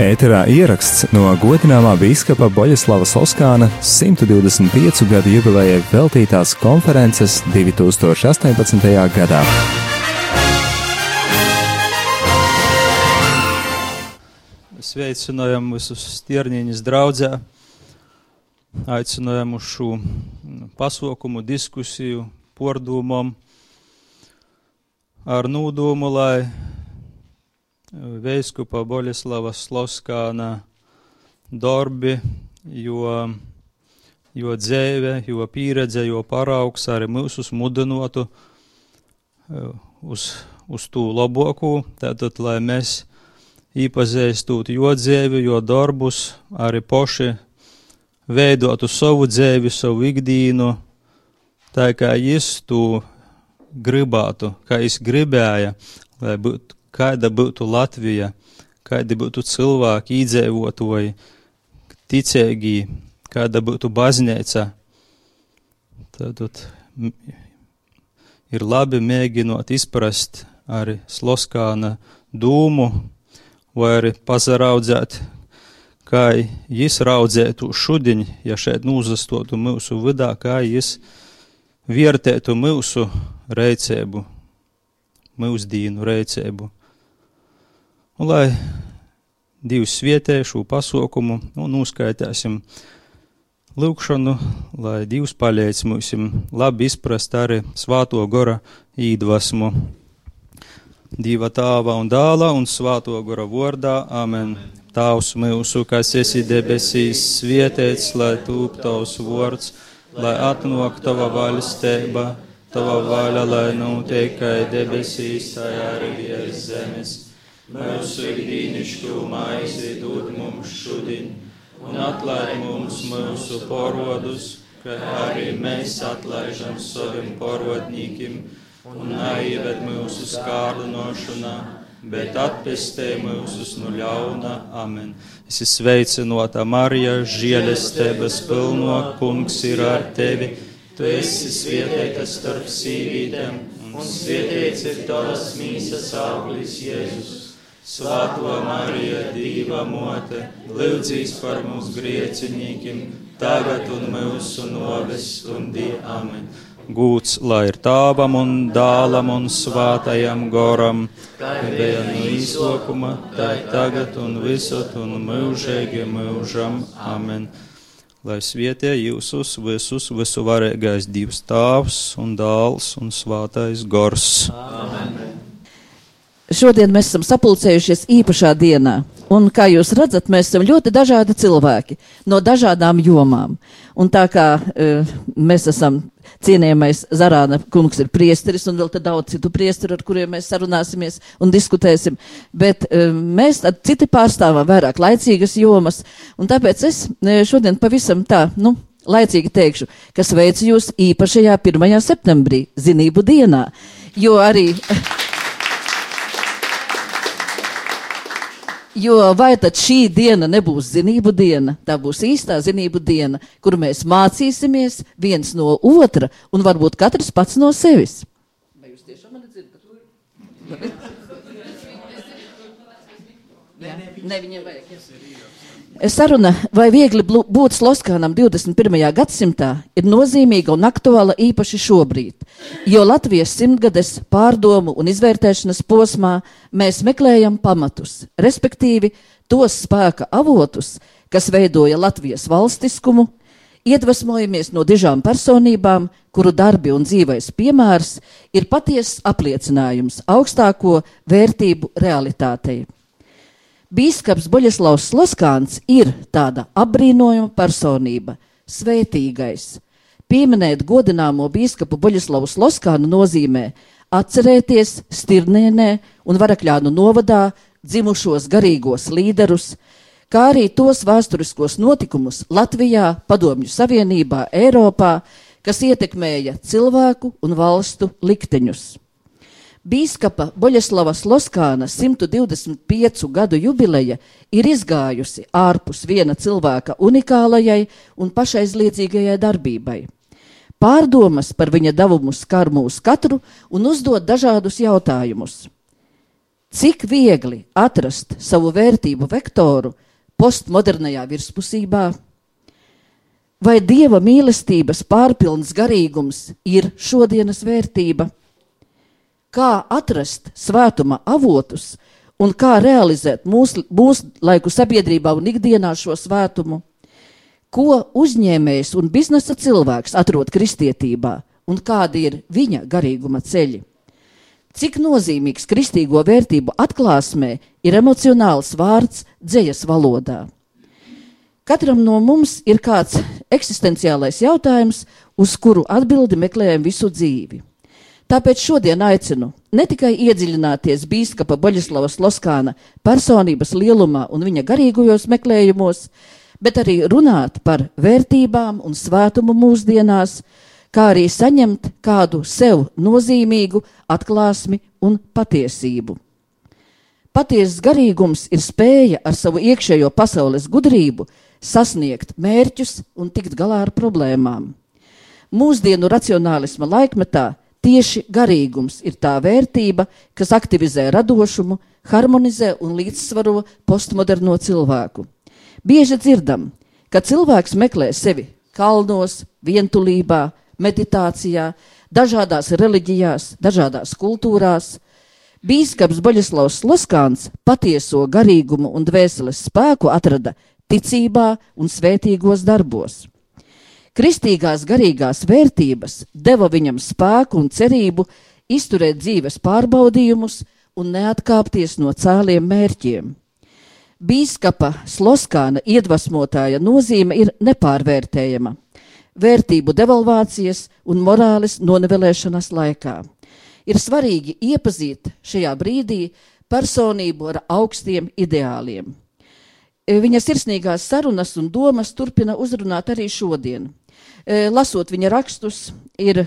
Ēterā ieraksts no godināmā biskupa Boļislava Soskāna 125 gadu jubilejai veltītās konferences 2018. gadā. Sveicinājam visus stierniņus draudzē, aicinājam uz šo pasaukumu, diskusiju, pordomam ar nūdomu, lai Veiskupa Boļislava Sloskāna darbi, jo, jo dzēve, jo pieredze, jo paraugs arī mūsus mudinotu uz, uz tū labāku, tātad, lai mēs īpazīstot jo dzēvi, jo darbus, arī poši veidotu savu dzēvi, savu ikdīnu, tā kā jis tu gribētu, kā jis gribēja, lai būtu kāda būtu Latvija, kādi būtu cilvēki, iedzīvotāji, ticīgi, kāda būtu baznīca. Tad ir labi mēģinot izprast arī Sloskāna dūmu, vai arī pazaraudzēt, kā jis raudzētu šudiņ, ja šeit nūzastotu mūsu vidā, kā jis vērtētu mūsu reicēbu, mūsdīnu reicēbu un lai divas vietē šo pasaukumu un uzskaitāsim lūkšanu, lai Dievs palīdz mums labi izprast arī svāto gora īdvasmu. Dieva tāva un dāla un svāto gora vārdā, amen. Tavs mūsu, kas esi debesīs, svietēts, lai tūp tavs vārds, lai atnok tava vaļstība, tava vaļa, lai notiek kā debesīs, tā arī virs zemes. Mūsu ikdienišķo maizi dod mums šodien, un atlaid mums mūsu porodus, kā arī mēs atlaižam saviem porodnīkiem, un neieved mūsu skārdinošanā, bet atpestē mūsus no ļauna. Amen. Es esmu sveicinota Marija, žēlestības pilno, kungs ir ar tevi. Tu esi svētīta starp sīvītēm, un svētīts ir tavas mīsas auglis Jēzus. Svētā Marija, Dieva mote, lūdzīs par mums griecinīkiem, tagad un mūsu noves stundī. Amen. Gūts lai ir tāvam un dālam un svātajam goram, kā bija no izsokuma, tā tagad un visot un mūžīgi mūžam. Amen. Lai svietē jūsus visus visu varēgais divs tāvs un dāls un svātais gors. Amen. Šodien mēs esam sapulcējušies īpašā dienā. Un, kā jūs redzat, mēs esam ļoti dažādi cilvēki no dažādām jomām. Un tā kā uh, mēs esam cienījamais Zarāna kungs ir priesteris un vēl te daudz citu priesteru, ar kuriem mēs sarunāsimies un diskutēsim, bet uh, mēs tad citi pārstāvam vairāk laicīgas jomas. Un tāpēc es uh, šodien pavisam tā, nu, laicīgi teikšu, kas veic jūs īpašajā 1. septembrī, zinību dienā. Jo arī. Jo vai tad šī diena nebūs zinību diena, tā būs īstā zinību diena, kur mēs mācīsimies viens no otra un varbūt katrs pats no sevis. Vai jūs tiešām mani dzirdat? Nē, ne, viņiem vajag. Saruna, vai viegli būt Sloskānam 21. gadsimtā, ir nozīmīga un aktuāla īpaši šobrīd, jo Latvijas simtgades pārdomu un izvērtēšanas posmā mēs meklējam pamatus, respektīvi tos spēka avotus, kas veidoja Latvijas valstiskumu, iedvesmojamies no dižām personībām, kuru darbi un dzīvais piemērs ir patiesas apliecinājums augstāko vērtību realitātei. Bīskaps Boļeslavs Sloskāns ir tāda apbrīnojama personība, svētīgais. Pieminēt godināmo bīskapu Boļeslavu Sloskānu nozīmē atcerēties Stirnēnē un Varakļānu novadā dzimušos garīgos līderus, kā arī tos vēsturiskos notikumus Latvijā, Padomju Savienībā, Eiropā, kas ietekmēja cilvēku un valstu likteņus. Bīskapa Boļeslava Sloskāna 125 gadu jubileja ir izgājusi ārpus viena cilvēka unikālajai un pašaizliedzīgajai darbībai. Pārdomas par viņa devumu skar mūs katru un uzdod dažādus jautājumus. Cik viegli atrast savu vērtību vektoru postmodernajā virspusībā? Vai dieva mīlestības pārpilns garīgums ir šodienas vērtība? Kā atrast svētuma avotus un kā realizēt mūsu mūs laiku sabiedrībā un ikdienā šo svētumu? Ko uzņēmējs un biznesa cilvēks atrod kristietībā un kādi ir viņa garīguma ceļi? Cik nozīmīgs kristīgo vērtību atklāsmē ir emocionāls vārds dzējas valodā? Katram no mums ir kāds eksistenciālais jautājums, uz kuru atbildi meklējam visu dzīvi. Tāpēc šodien aicinu ne tikai iedziļināties bīskapa Boļislavas Loskāna personības lielumā un viņa garīgajos meklējumos, bet arī runāt par vērtībām un svētumu mūsdienās, kā arī saņemt kādu sev nozīmīgu atklāsmi un patiesību. Patiesas garīgums ir spēja ar savu iekšējo pasaules gudrību sasniegt mērķus un tikt galā ar problēmām. Mūsdienu racionālisma laikmetā tieši garīgums ir tā vērtība, kas aktivizē radošumu, harmonizē un līdzsvaro postmoderno cilvēku. Bieži dzirdam, ka cilvēks meklē sevi kalnos, vientulībā, meditācijā, dažādās reliģijās, dažādās kultūrās. Bīskaps Boļislavs Loskāns patieso garīgumu un dvēseles spēku atrada ticībā un svētīgos darbos. Kristīgās garīgās vērtības deva viņam spēku un cerību izturēt dzīves pārbaudījumus un neatkāpties no cēliem mērķiem. Bīskapa Sloskāna iedvesmotāja nozīme ir nepārvērtējama vērtību devalvācijas un morāles nonevelēšanas laikā. Ir svarīgi iepazīt šajā brīdī personību ar augstiem ideāliem. Viņa sirsnīgās sarunas un domas turpina uzrunāt arī šodien. E, lasot viņa rakstus, ir e,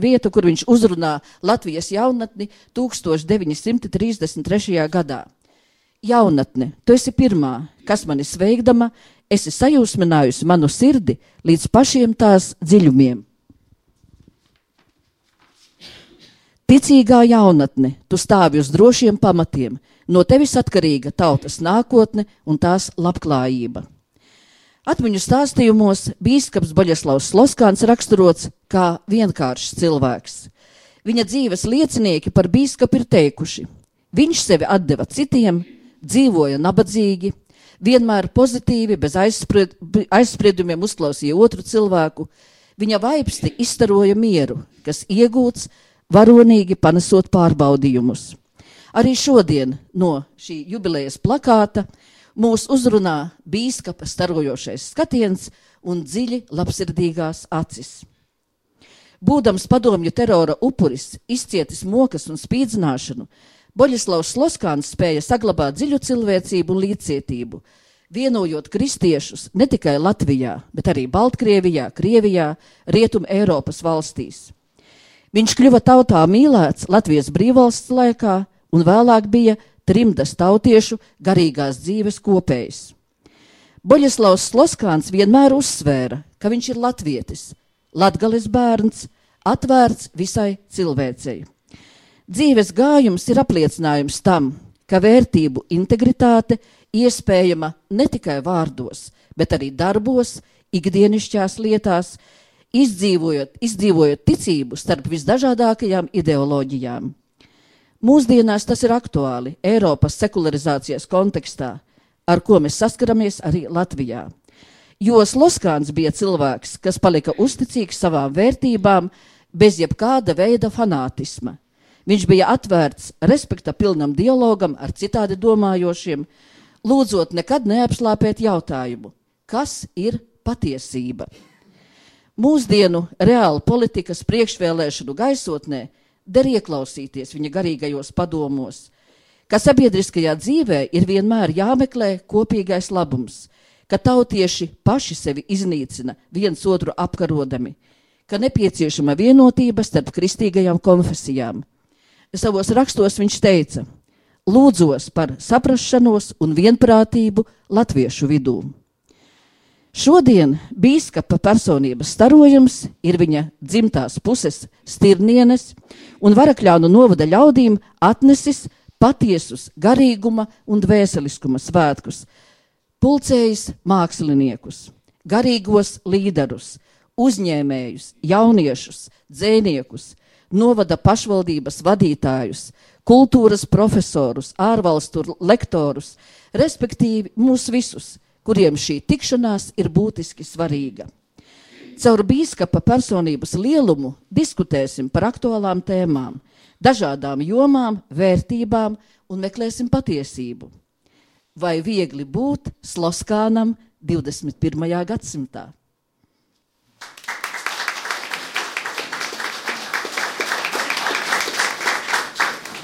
vieta, kur viņš uzrunā Latvijas jaunatni 1933. gadā. Jaunatne, tu esi pirmā, kas mani sveikdama, esi sajūsminājusi manu sirdi līdz pašiem tās dziļumiem. Ticīgā jaunatne, tu stāvi uz drošiem pamatiem, no tevis atkarīga tautas nākotne un tās labklājība. Atmiņu stāstījumos bīskaps Boļeslavs Loskāns raksturots kā vienkāršs cilvēks. Viņa dzīves liecinieki par bīskapu ir teikuši, viņš sevi atdeva citiem, dzīvoja nabadzīgi, vienmēr pozitīvi, bez aizspried, aizspriedumiem uzklausīja otru cilvēku. Viņa vaipsti izstaroja mieru, kas iegūts varonīgi panesot pārbaudījumus. Arī šodien no šī jubilejas plakāta mūs uzrunā bīskapa starojošais skatiens un dziļi labsirdīgās acis. Būdams padomju terora upuris, izcietis mokas un spīdzināšanu, Boļislavs Loskāns spēja saglabāt dziļu cilvēcību un līdzcietību, vienojot kristiešus ne tikai Latvijā, bet arī Baltkrievijā, Krievijā, Rietum Eiropas valstīs. Viņš kļuva tautā mīlēts Latvijas brīvvalsts laikā un vēlāk bija trimdas tautiešu garīgās dzīves kopējs. Boļislavs Loskāns vienmēr uzsvēra, ka viņš ir latvietis, latgales bērns, atvērts visai cilvēcei. Dzīves gājums ir apliecinājums tam, ka vērtību integritāte iespējama ne tikai vārdos, bet arī darbos, ikdienišķās lietās, izdzīvojot, izdzīvojot ticību starp visdažādākajām ideoloģijām. Mūsdienās tas ir aktuāli Eiropas sekularizācijas kontekstā, ar ko mēs saskaramies arī Latvijā. Jo Sloskāns bija cilvēks, kas palika uzticīgs savām vērtībām bez jebkāda veida fanātisma. Viņš bija atvērts respekta pilnam dialogam ar citādi domājošiem, lūdzot nekad neapslāpēt jautājumu, kas ir patiesība. Mūsdienu reāla politikas priekšvēlēšanu gaisotnē der ieklausīties viņa garīgajos padomos, ka sabiedriskajā dzīvē ir vienmēr jāmeklē kopīgais labums, ka tautieši paši sevi iznīcina viens otru apkarodami, ka nepieciešama vienotība starp kristīgajām konfesijām – savos rakstos viņš teica: Lūdzos par saprašanos un vienprātību latviešu vidū. Šodien biskupa personības starojums ir viņa dzimtās puses stirnienes un varakļānu novada ļaudīm atnesis patiesus garīguma un dvēseliskuma svētkus, pulcējis māksliniekus, garīgos līderus, uzņēmējus, jauniešus, dzēniekus, novada pašvaldības vadītājus, kultūras profesorus, ārvalstu lektorus, respektīvi mūs visus, kuriem šī tikšanās ir būtiski svarīga. Caur bīskapa personības lielumu diskutēsim par aktuālām tēmām, dažādām jomām, vērtībām un meklēsim patiesību. Vai viegli būt Sloskānam 21. gadsimtā?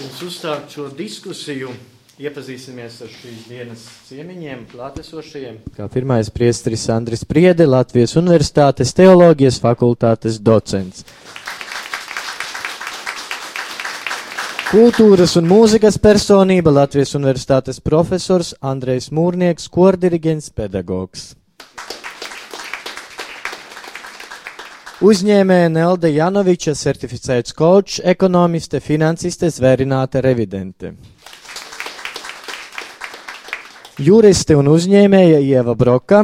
Pirms uzsākt šo diskusiju, iepazīsimies ar šīs dienas ciemiņiem, klātesošajiem. Kā pirmais priesteris Andris Priede, Latvijas Universitātes teoloģijas fakultātes docents. Kultūras un mūzikas personība Latvijas Universitātes profesors Andrejs Mūrnieks, kordiriģents, pedagogs. Uzņēmēja Nelde Janoviča, certificēts coach, ekonomiste, finansiste, zvērināta revidente. Juriste un uzņēmēja Ieva Broka,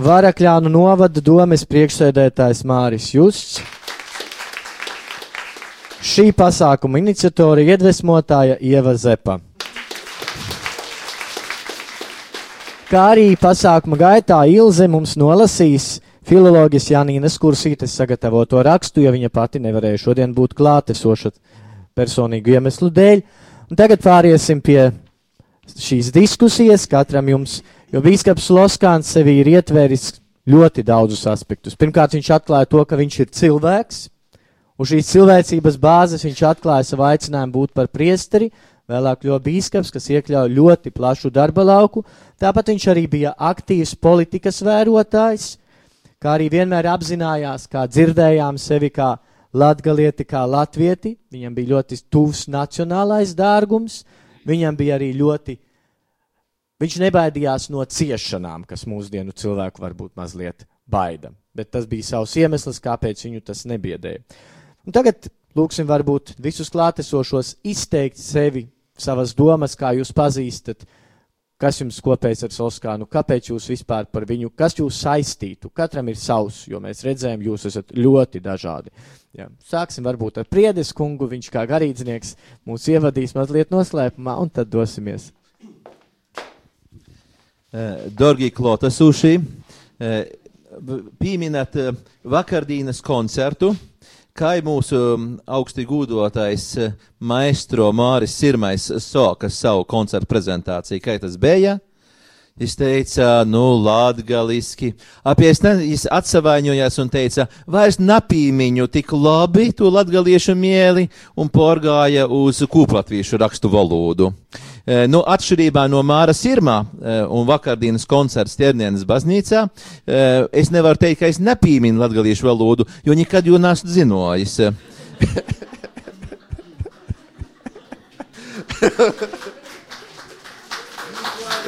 Varakļānu novada domes priekšsēdētājs Māris Justs, šī pasākuma iniciatora iedvesmotāja Ieva Zepa. kā arī pasākuma gaitā Ilze mums nolasīs filoloģijas Janīnas Kursītes sagatavoto rakstu, jo viņa pati nevarēja šodien būt klātesoša personīgu iemeslu dēļ. Un tagad pāriesim pie šīs diskusijas katram jums, jo bīskaps Loskāns sevi ir ietvēris ļoti daudzus aspektus. Pirmkārt, viņš atklāja to, ka viņš ir cilvēks. Uz šīs cilvēcības bāzes viņš atklāja savu aicinājumu būt par priesteri, vēlāk kļuva bīskaps, kas iekļauj ļoti plašu darba lauku. Tāpat viņš arī bija aktīvs politikas vērotājs, kā arī vienmēr apzinājās, kā dzirdējām sevi kā latgalieti, kā latvieti. Viņam bija ļoti tuvs nacionālais dārgums, viņam bija arī ļoti, viņš nebaidījās no ciešanām, kas mūsdienu cilvēku varbūt mazliet baida. Bet tas bija savs iemesls, kāpēc viņu tas nebiedēja. Un tagad lūksim varbūt visus klātesošos izteikt sevi savas domas, kā jūs pazīstat, kas jums kopējs ar Solskānu, kāpēc jūs vispār par viņu, kas jūs saistītu. Katram ir savs, jo mēs redzējām, jūs esat ļoti dažādi. Jā. Sāksim varbūt ar Priedes kungu, viņš kā garīdznieks mūs ievadīs mazliet noslēpumā, un tad dosimies. Dorgi klātesošie, pieminēt vakardienas koncertu kā mūsu um, augsti gūdotais uh, maestro Māris Sirmais soka savu koncertu prezentāciju, kā tas bija. Viņš teica, nu, latgaliski. Apies, atsavainojās un teica, vairs napīmiņu tik labi to latgaliešu mieli un porgāja uz kūplatviešu rakstu valodu. E, nu, atšķirībā no Māra Sirmā e, un vakardienas koncerts Tiernienes baznīcā, e, es nevaru teikt, ka es nepīminu latgaliešu valodu, jo nekad jau neesmu zinojis.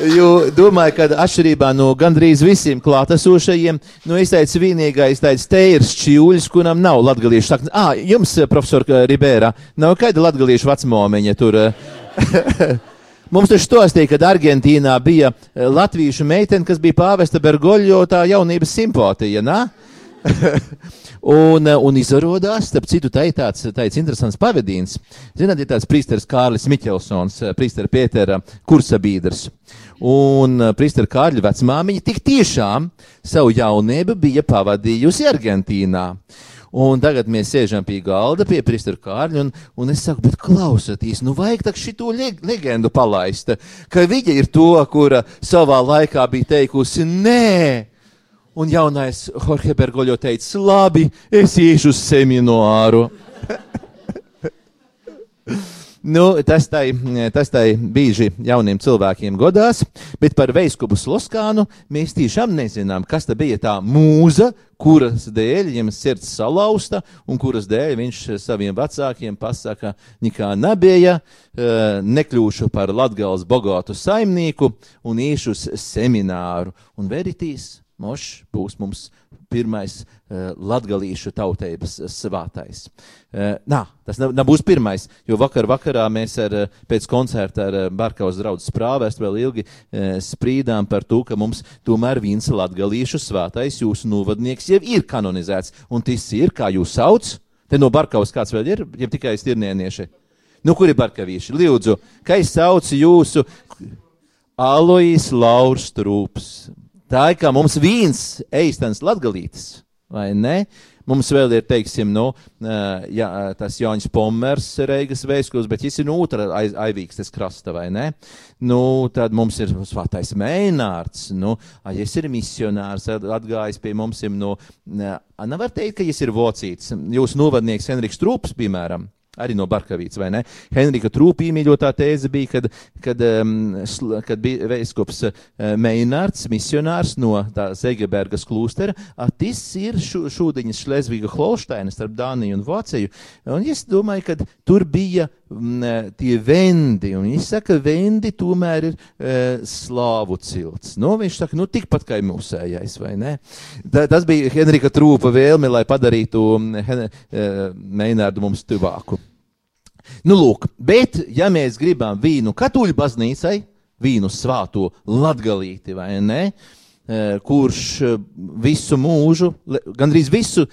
Jo domāju, ka atšķirībā no gandrīz visiem klātesošajiem, nu, es teicu, vienīgais tāds teirs čīuļs, kuram nav latgaliešu saknes. Ah, jums, profesor Ribēra, nav kāda latgaliešu vecmomeņa tur. Mums taču stāstīja, ka Argentīnā bija latviešu meitene, kas bija pāvesta Bergoļo tā jaunības simpātija, un, un izrādās, starp citu, tā ir tāds, tāds interesants pavadījums. Zināt, ir tāds prīsteris Kārlis Miķelsons, prīstera Pietera kursabīdrs. Un uh, Pristera Kārļa vecmāmiņa tik tiešām savu jaunību bija pavadījusi Argentīnā. Un tagad mēs sēžam pie galda, pie Pristera Kārļa, un, un es saku, bet klausieties, nu vajag tak šito legendu palaist, ka viņa ir to, kura savā laikā bija teikusi, nē, Un jaunais Jorge Bergoļo teica, labi, es iešu uz semināru. Nu, tas tai, tas tai bieži jauniem cilvēkiem godās, bet par Veiskubu Sloskānu mēs tiešām nezinām, kas ta bija tā mūza, kuras dēļ viņam sirds salauzta un kuras dēļ viņš saviem vecākiem pasaka, nekā nebija, eh, nekļūšu par Latgales bogātu saimnieku un iešu uz semināru un veritīs. Mošs būs mums pirmais uh, latgalīšu tautības svātais. Uh, nā, tas nebūs pirmais, jo vakar vakarā mēs ar, pēc koncerta ar Barkaus draudzes prāvēst vēl ilgi uh, sprīdām par to, ka mums tomēr viens latgalīšu svātais jūsu novadnieks jau ir kanonizēts, un tas ir, kā jūs sauc, te no Barkaus kāds vēl ir, ja tikai stirnienieši. Nu, kur ir barkavīši? Lūdzu, kā es saucu jūsu Alojas Lauris Trūps. Tā ir kā mums viens eistens latgalītis, vai ne? Mums vēl ir, teiksim, nu, jā, tas Jānis Pommers, Reigas vēstules, bet viņš ir no otra aivīkstes krasta, vai ne? Nu, tad mums ir svētais Mēnārds, nu, viņš ir misionārs, atgājis pie mums, nu, nevar teikt, ka viņš ir vocīts. Jūs novadnieks Henriks Trūps, piemēram, Arī no Barkavītas, vai ne? Henrika Trūpa īmīļotā tēze bija, kad, kad, um, kad bija veiskops uh, Meinārds, misionārs no Zegebergas klūstera, tas ir šu, šūdiņas Šlezviga Holšteinas starp Dāniju un Vāciju. Un es domāju, ka tur bija m, tie vendi, un viņš saka, vendi tomēr ir uh, slāvu cilts. Nu, viņš saka, nu tikpat kā mūsējais, vai ne? Da, tas bija Henrika Trūpa vēlme, lai padarītu uh, Meinārdu mums tuvāku. Nu, lūk, bet, ja mēs gribam vīnu katoļu baznīcai, vīnu svāto latgalīti, vai ne, e, kurš e, visu mūžu, gandrīz visu,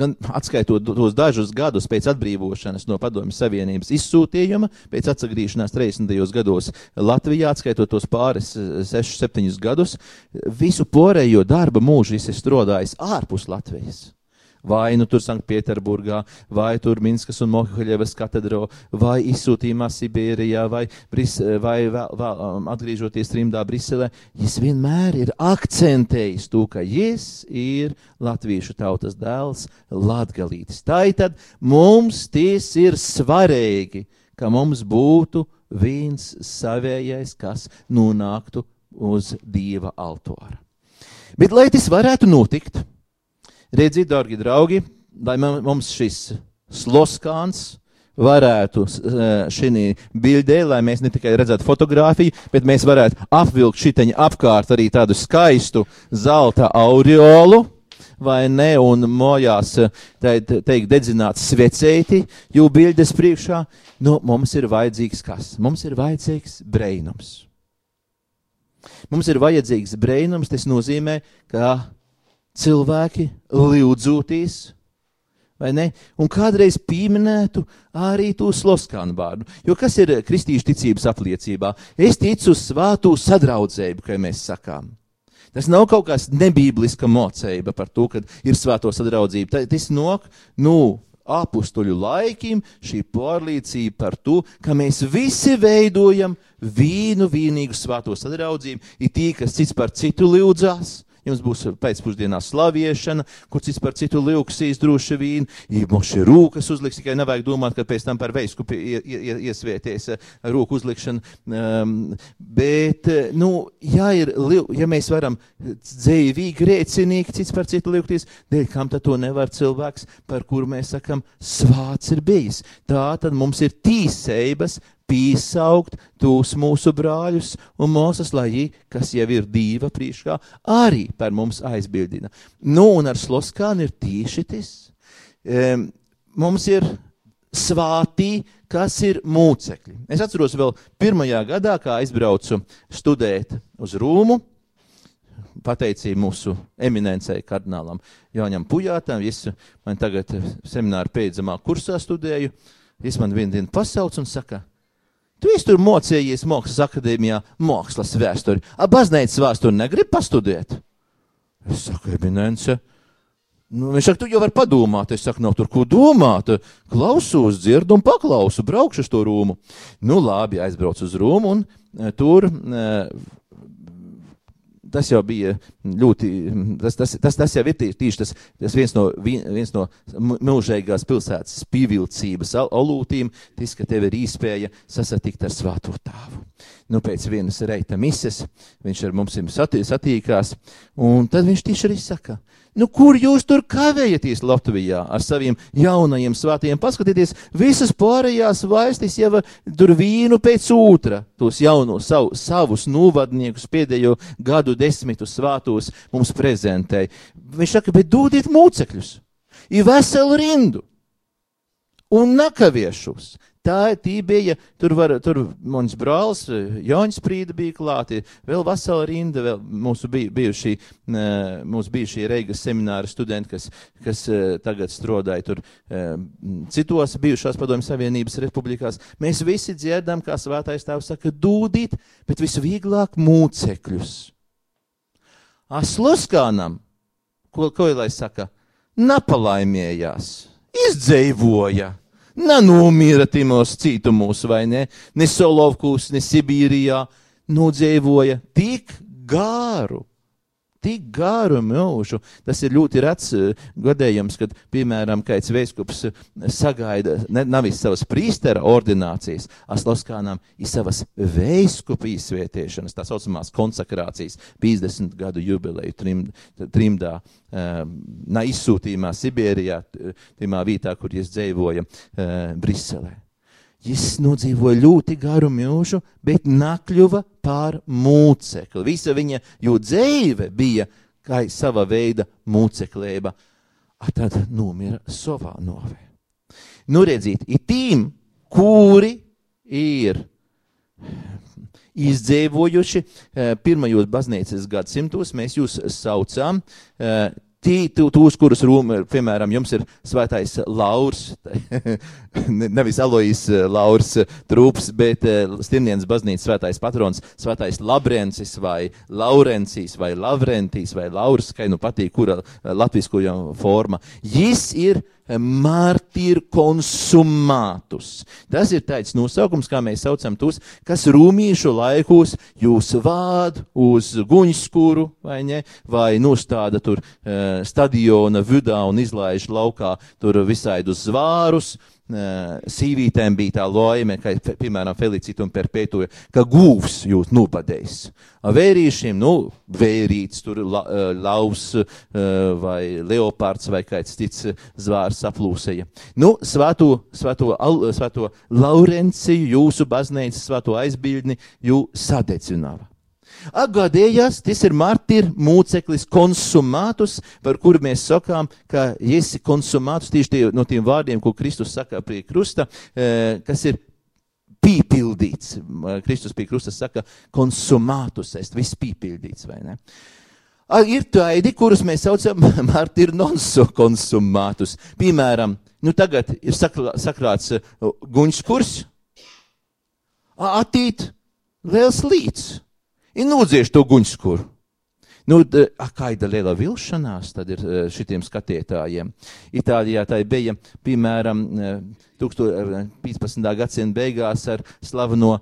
gan atskaitot tos dažus gadus pēc atbrīvošanas no Padomju Savienības izsūtījuma, pēc atsagrīšanās 30. gados Latvijā, atskaitot tos pāris 6-7 e, gadus, visu porējo darba mūžu es esmu strādājis ārpus Latvijas vai nu tur Sanktpēterburgā, vai tur Minskas un Mohaļevas katedro, vai izsūtījumā Sibīrijā, vai, Bris, vai vēl, vēl, um, atgriežoties trimdā Briselē, viņš vienmēr ir akcentējis to, ka viņš ir latviešu tautas dēls, latgalītis. Tātad mums tas ir svarīgi, ka mums būtu viens savējais, kas nonāktu uz Dieva altāra. Bet, lai tas varētu notikt, Redziet, dārgi draugi, lai mums šis sloskāns varētu šī bildē, lai mēs ne tikai redzētu fotografiju, bet mēs varētu apvilkt šiteņu apkārt arī tādu skaistu zelta aureolu, vai ne, un mojās, teikt, dedzināt svecēti, jo bildes priekšā, nu, mums ir vajadzīgs kas? Mums ir vajadzīgs breinums. Mums ir vajadzīgs breinums, tas nozīmē, ka cilvēki lūdzūtīs, vai ne? Un kādreiz pieminētu arī to sloskānu vārdu. Jo kas ir kristīšu ticības apliecībā? Es ticu uz svātu sadraudzību, kā mēs sakām. Tas nav kaut kāds nebībliska mocība par to, ka ir svēto sadraudzība. Tas nok, nu, apstuļu laikiem šī pārliecība par to, ka mēs visi veidojam vīnu, vīnīgu svēto sadraudzību, ir tī, kas cits par citu lūdzās, Jums būs pēcpusdienā slaviešana, kur cits par citu lūksīs droši vien. Ja mums ir rūkas uzliks, tikai nevajag domāt, ka pēc tam par veiskupi iesvieties eh, rūku uzlikšana. Um, bet, eh, nu, ja, ir, ja mēs varam dzīvīgi, rēcinīgi cits par citu lūgties, dēļ kam tad to nevar cilvēks, par kuru mēs sakam, svāts ir bijis. Tā tad mums ir tīsības piesaukt tos mūsu brāļus un lai viņi, kas jau ir diva priekšā, arī par mums aizbildina. Nu, un ar sloskānu ir tieši tas. Um, mums ir svātī, kas ir mūcekļi. Es atceros vēl pirmajā gadā, kā aizbraucu studēt uz Rūmu, pateicīja mūsu eminencei kardinālam Jāņam Pujātam, es man tagad semināru pēdējā kursā studēju, es man vienu dienu pasauc un saka, Tu esi tur mocējies Mākslas akadēmijā, mākslas vēsturi. Ap baznīcas vēsturi negribi pastudēt? Es saku, eminence. Nu, viņš saka, tu jau vari padomāt. Es saku, nav tur ko domāt. Klausos, dzirdu un paklausu, braukšu uz to rūmu. Nu, labi, aizbraucu uz rūmu un e, tur e, tas jau bija ļoti, tas, tas, tas, tas jau ir tieši tas, tas viens no, viens no mūžīgās pilsētas pievilcības olūtīm, tas, ka tev ir iespēja sasatikt ar svāto tāvu. Nu, pēc vienas reita mises viņš ar mums satīkās, un tad viņš tieši arī saka, Nu, kur jūs tur kavējaties Latvijā ar saviem jaunajiem svētījiem? Paskatieties, visas pārējās valstis jau tur vīnu pēc otra, tos jaunos savu, savus novadniekus pēdējo gadu desmitu svātos mums prezentēja. Viņš saka, bet dodiet mūcekļus, ir veselu rindu un nakaviešus. Tā bija, tur, var, tur mans brālis Jānis Prīda bija klāti, vēl vesela rinda, vēl mūsu bija, bijušī, mūsu bijušie Reigas semināra studenti, kas, kas tagad strādāja tur citos bijušās padomju savienības republikās. Mēs visi dziedam, kā svētais tēvs saka, dūdīt, bet visvieglāk mūcekļus. Asluskānam, ko, ko lai saka, napalaimējās, izdzēvoja nenomira timos cietumos, vai ne? Ne Solovkūs, ne Sibīrijā nodzīvoja tik gāru. Tik garu mūžu. Tas ir ļoti rets uh, gadījums, kad, piemēram, kāds veiskups uh, sagaida ne, nevis savas prīstera ordinācijas, Aslovskānam ir savas veiskupa izsvietiešanas, tā saucamās konsekrācijas, 50 gadu jubileju trim, trimdā, um, na izsūtījumā Sibērijā, timā vietā, kur es dzīvoju, uh, Briselē. Jis nodzīvoja ļoti garu mūžu, bet nakļuva par mūcekli. Visa viņa dzīve bija kā sava veida mūceklība. Tad nomira savā novē. Nu, redziet, ir tīm, kuri ir izdzīvojuši eh, pirmajos baznīcas gadsimtos, mēs jūs saucām eh, Tūs, kurus rūm, piemēram, jums ir svētais Laurs, nevis Alois eh, Laurs Trūps, bet eh, Stirnienas baznīcas svētais patrons, svētais Labrencis vai Laurencis vai Lavrentīs vai Lauris, kai nu patīk, kura eh, latvisko forma. Jis ir martīru konsumātus. Tas ir tāds nosaukums, kā mēs saucam tos, kas rūmīšu laikos jūs vād uz guņskuru vai ne, vai nostāda tur uh, stadiona vidā un izlaiž laukā tur visaidus zvārus, sīvītēm bija tā loime, ka, piemēram, Felicitum perpētoja, ka gūvs jūs nubadējis. Vērīšiem, nu, vērīts, tur la, laus vai leopards vai kāds cits zvārs aplūsēja. Nu, svēto, svēto, svēto Laurenciju, jūsu baznīcas svēto aizbildni, jū sadedzināja. Gadījās, tas ir martīrs mūceklis konsumātus, par kuru mēs sakām, ka esi konsumātus tieši tie, no tiem vārdiem, ko Kristus saka pie krusta, e, kas ir pīpildīts. Kristus pie krusta saka, konsumātus, es viss pīpildīts, vai ne? Ir tādi, kurus mēs saucam martīru nonso konsumātus. Piemēram, nu tagad ir sakrāts e, guņš kurs, attīt liels līdz ir nodzieši to guņskuru. Nu, kāda liela vilšanās tad ir šitiem skatītājiem. Itālijā tā bija, piemēram, 15. gadsimta beigās ar slaveno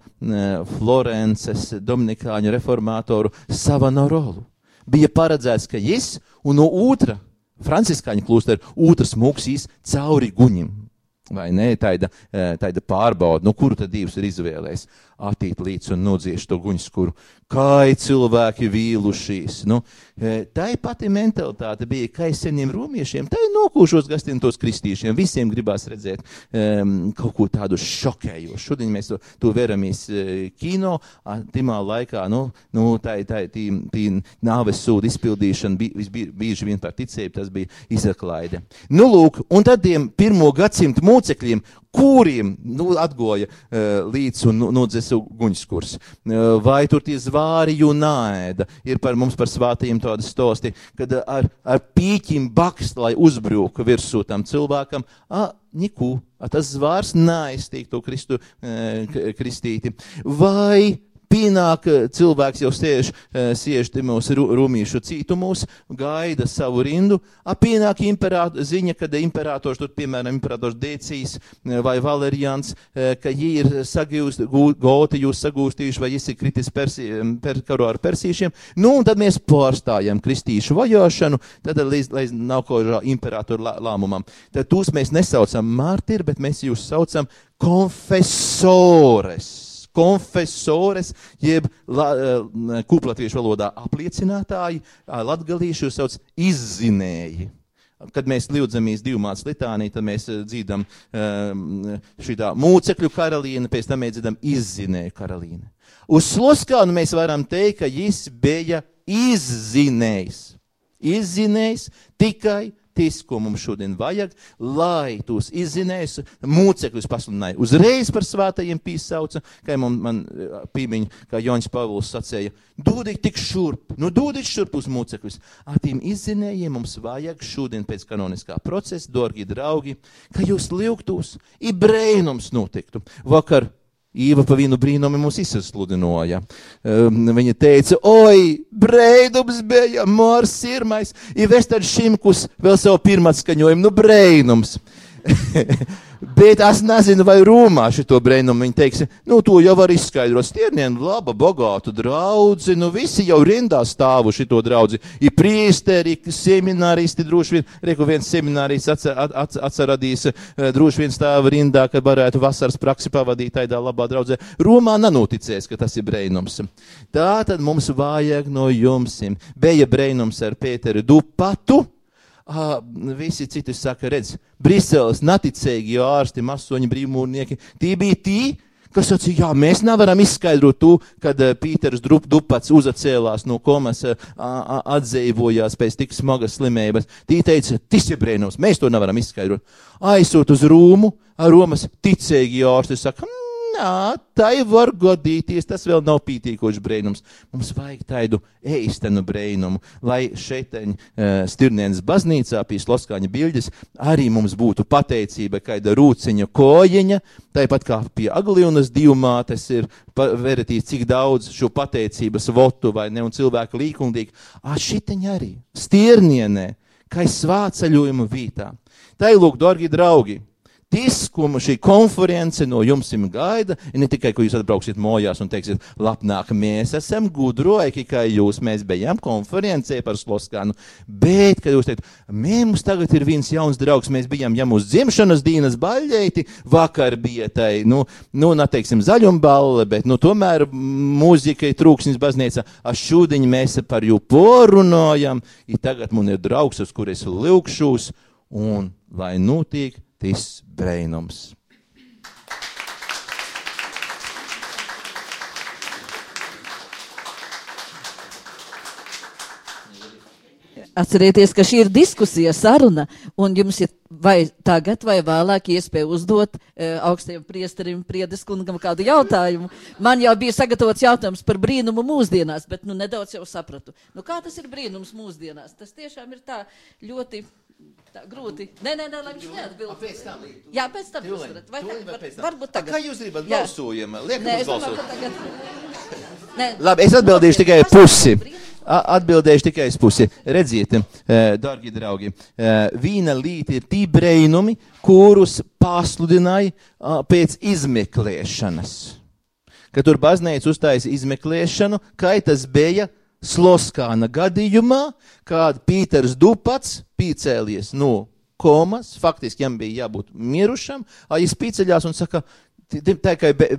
Florences dominikāņu reformātoru Savanorolu. Bija paredzēts, ka jis un no otra franciskāņu klūstera otrs mūksīs cauri guņim. Vai ne? Tāda, tāda pārbauda, nu, kuru tad divus ir izvēlējis attīt līdz un nodzieš to guņskuru. Kā cilvēki vīlušies. Nu, e, tā ir pati mentalitāte bija, kā seniem romiešiem, tā ir nokūšos gastiem tos kristīšiem. Visiem gribās redzēt um, kaut ko tādu šokējošu. Šodien mēs to, to veramies uh, kino, timā laikā, nu, nu tā ir tā, tī, tī nāves sūdu izpildīšana, bija, bieži vien par ticību, tas bija izaklaide. Nu, lūk, un tad tiem pirmo gadsimtu mūcekļiem, kuriem nu, atgoja uh, līdz un nu, nodzēs uguņskurs. Uh, vai tur tie zvāri junāēda, ir par mums par svātajiem tādi stosti, kad ar, ar pīķim bakst, lai uzbrūka virsū tam cilvēkam, a, niku, a, tas zvārs neaiztīk to Kristu, uh, kristīti. Vai Pienāk cilvēks jau sēž, eh, sēž mūsu rumīšu cītumos, gaida savu rindu. Pienāk ziņa, kad imperators, tur, piemēram, imperators Dēcijas eh, vai Valerians, eh, ka viņi ir sagūst, goti jūs sagūstījuši vai esi kritis persi, per, karu ar persīšiem. Nu, un tad mēs pārstājam kristīšu vajošanu, tad līdz, līdz ko imperatora lēmumam. Tad tūs mēs nesaucam mārtiri, bet mēs jūs saucam konfesores konfesores, jeb la, uh, kūplatviešu valodā apliecinātāji, uh, latgalīšu sauc izzinēji. Kad mēs lūdzamies divu mācu litāniju, tad mēs dzīdam um, šī tā mūcekļu karalīna, pēc tam mēs dziedam izzinēju karalīnu. Uz Sloskānu mēs varam teikt, ka viņš bija izzinējis. Izzinējis tikai tas, ko mums šodien vajag, lai tos izzinējus, mūcekļus pasludināja. Uzreiz par svētajiem piesauca, kā man, man pīmiņa, kā Joņš Pavls sacēja, dodiet tik šurp, nu dodiet šurp uz mūcekļus. Ar tiem izzinējiem mums vajag šodien pēc kanoniskā procesa, dorgi draugi, ka jūs liuktos, i brēnums notiktu. Vakar Īva pa vienu brīnumu mums izsludināja. Um, viņa teica, oi, brīnums bija, Mors Sirmais, ir Vestars Šimkus vēl savu pirmā skaņojumu, nu brīnums. Bet es nezinu, vai Rūmā šo brīnumu viņi teiks, nu, to jau var izskaidrot. Stiernienu laba, bagātu draugu, nu, visi jau rindā stāvu šo draugu. Ir priesteri, semināristi, droši vien, reku viens seminārists atcer, at, atceradīs, eh, droši vien stāv rindā, ka varētu vasaras praksi pavadīt tādā labā draudzē. Rūmā nenoticēs, ka tas ir brīnums. Tā tad mums vajag no jums. Bija brīnums ar Pēteru Dupatu ah, visi citi saka, redz, Briseles naticīgi ārsti, masoņi, brīvmūrnieki, tie bija tie, kas sacīja, jā, mēs nevaram izskaidrot to, kad uh, Pīters Dupats uzacēlās no komas, uh, atdzīvojās pēc tik smagas slimības. Tī teica, tas ir brīnums, mēs to nevaram izskaidrot. Aizsūt uz Rūmu, Romas ticīgi ārsti saka, mm, Jā, tai var godīties, tas vēl nav pītīkošs brīnums. Mums vajag tādu eistenu brīnumu, lai šeit, uh, Stirnienes baznīcā, pie Sloskāņa bildes, arī mums būtu pateicība, kāda rūciņa kojiņa, tāpat kā pie Aglionas divmātes ir veretīts, cik daudz šo pateicības votu vai ne, un cilvēku līkundīgi. A, šiteņ arī, Stirnienē, kā svāceļojuma vītā. Tā ir, lūk, dargi draugi, Ko šī konference no jums gaida, ne tikai, ka jūs atbrauksiet mājās un teiksiet, labāk, mēs esam gudroji, kā jūs, mēs bijām konferencē par Sloskānu, bet, kad jūs teikt, mums tagad ir viens jauns draugs, mēs bijām jau mūsu dzimšanas dienas baļķēti, vakar bija tai, nu, nu neteiksim, zaļumballe, bet, nu, tomēr mūzikai trūksnis baznīca, a šūdiņ mēs par jū porunājam, ir tagad man ir draugs, uz kur es lūkšos, un lai notiek tas brēnums. Atcerieties, ka šī ir diskusija, saruna, un jums ir vai tagad vai vēlāk iespēja uzdot e, augstajam priesterim Priedeskungam kādu jautājumu. Man jau bija sagatavots jautājums par brīnumu mūsdienās, bet nu nedaudz jau sapratu. Nu, kā tas ir brīnums mūsdienās? Tas tiešām ir tā ļoti Tā, grūti. Nē, nē, nē, lai viņš neatbild. Pēc tam. Jā, pēc tam jūs varat. Vai tagad, var, varbūt tagad. A, kā jūs gribat balsojam? Liekam Nē, uz es domāju, balsojumu. ka tagad. Nē. Labi, es atbildīšu tikai pusi. Atbildēšu tikai uz pusi. Redziet, eh, darbie draugi, eh, viena līnija ir tī brīnumi, kurus pasludināja pēc izmeklēšanas. Kad tur baznīca uztaisīja izmeklēšanu, kā tas bija Sloskāna gadījumā, kad Pīters Dupats pīcēlies no komas, faktiski viņam bija jābūt mirušam, viņš pīceļās un saka, Tā kā e,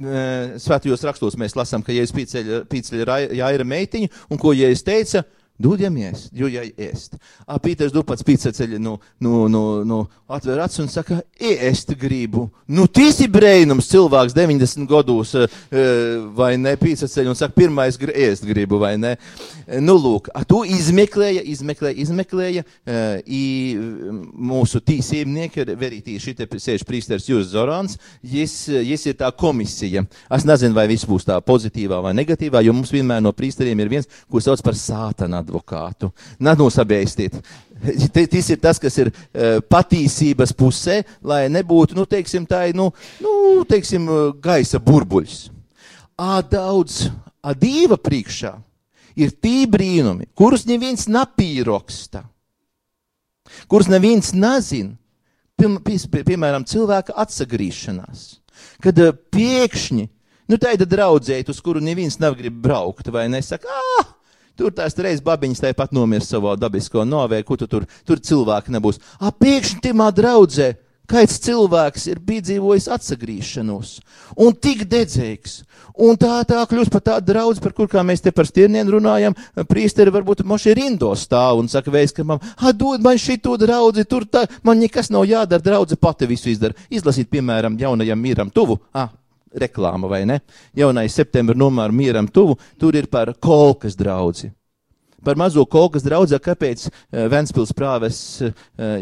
svētajos rakstos mēs lasām, ka Jēzus pīceļa, pīceļa Jāira meitiņu, un ko Jēzus teica, dodiamies, jo jā, ēst. A, Pīters Dupats pīceļa, nu, nu, nu, nu, atver acis un saka, ēst gribu. Nu, tīsi brēnums cilvēks 90 gados, vai ne, pīceļa, un saka, pirmais gr ēst gribu, vai ne. Nu, lūk, a, tu izmeklēja, izmeklēja, izmeklēja, i mūsu tīsībnieki, verītī šitie sēž prīsters Jūs Zorans, jis, jis ir tā komisija. Es nezinu, vai viss būs tā pozitīvā vai negatīvā, jo mums vienmēr no prīsteriem ir viens, ko sauc par sātana advokātu. Nenosabēstiet. Tas ir tas, kas ir uh, patīsības pusē, lai nebūtu, nu, teiksim, tā, nu, nu, teiksim, eh, gaisa burbuļs. Ā, daudz, a dieva priekšā ir tī brīnumi, kurus neviens napīroksta, kurus neviens nezina. Piem, pie, pie, piemēram, cilvēka atsagrīšanās, kad uh, pēkšņi, nu, tāda draudzēta, uz kuru neviens nav grib braukt, vai nesaka, ah, tur tās reizes babiņas tāpat nomirs savā dabisko novēju, kur tu tur, tur cilvēki nebūs. Ah, pēkšņi timā draudzē kāds cilvēks ir piedzīvojis atsagrīšanos un tik dedzīgs. Un tā tā kļūst par tādu draugu, par kur kā mēs te par stieniem runājam. Priesteri varbūt moši rindo stāv un saka, veids, ka man, man šito draugu, tur tā, man nekas nav jādara, draugu pati visu izdara. Izlasīt, piemēram, jaunajam mīram tuvu. Ah, reklāma vai ne? Jaunais septembra numāra mieram tuvu, tur ir par kolkas draudzi par mazo kolkas draugu, kāpēc uh, Ventspils prāves uh,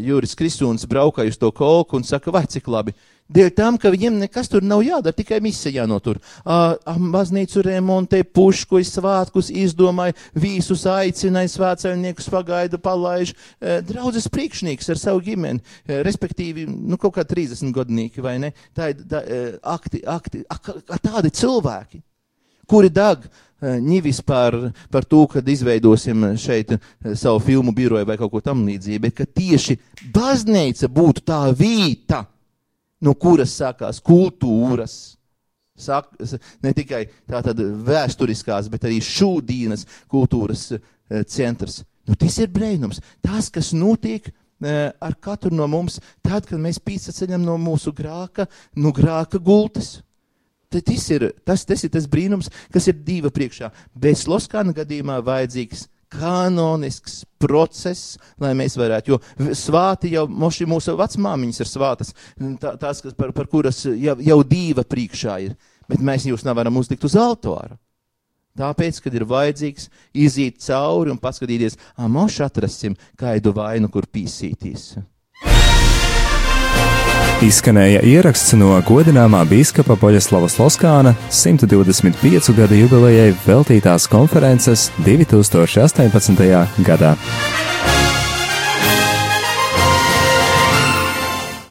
Juris Kristūns braukāja uz to kolku un saka, vai cik labi. Dēļ tam, ka viņiem nekas tur nav jādara, tikai misija jānotur. Uh, baznīcu remontē, puškojas svātkus, izdomāja, visus aicināja, svētceļniekus pagaida, palaiž. Uh, draudzes priekšnieks ar savu ģimeni, respektīvi, nu, kaut kā 30 gadnīgi, vai ne? Tā ir tā, akti, akti, ak, tādi cilvēki, kuri dag uh, Ņivis par, par to, kad izveidosim šeit savu filmu biroju vai kaut ko tam līdzīgu, bet ka tieši baznīca būtu tā vieta, no kuras sākās kultūras. Sak, ne tikai tātad vēsturiskās, bet arī šūdienas kultūras centrs. Nu, tas ir brīnums. Tas, kas notiek ar katru no mums, tad, kad mēs pīsaceļam no mūsu grāka, no grāka gultas. Tas ir tas, tas ir tas brīnums, kas ir diva priekšā. Bet Sloskāna gadījumā vajadzīgs kanonisks process, lai mēs varētu, jo svāti jau moši mūsu vecmāmiņas ir svātas, tā, tās, par, par kuras jau, jau diva priekšā ir, bet mēs jūs nevaram uzlikt uz altāra. Tāpēc, kad ir vajadzīgs iziet cauri un paskatīties, ah, moši atrasim kādu vainu, kur pīsītīs. Izskanēja ieraksts no godināmā biskupa Poļaslava Sloskāna 125 gadu jubilejai veltītās konferences 2018. gadā.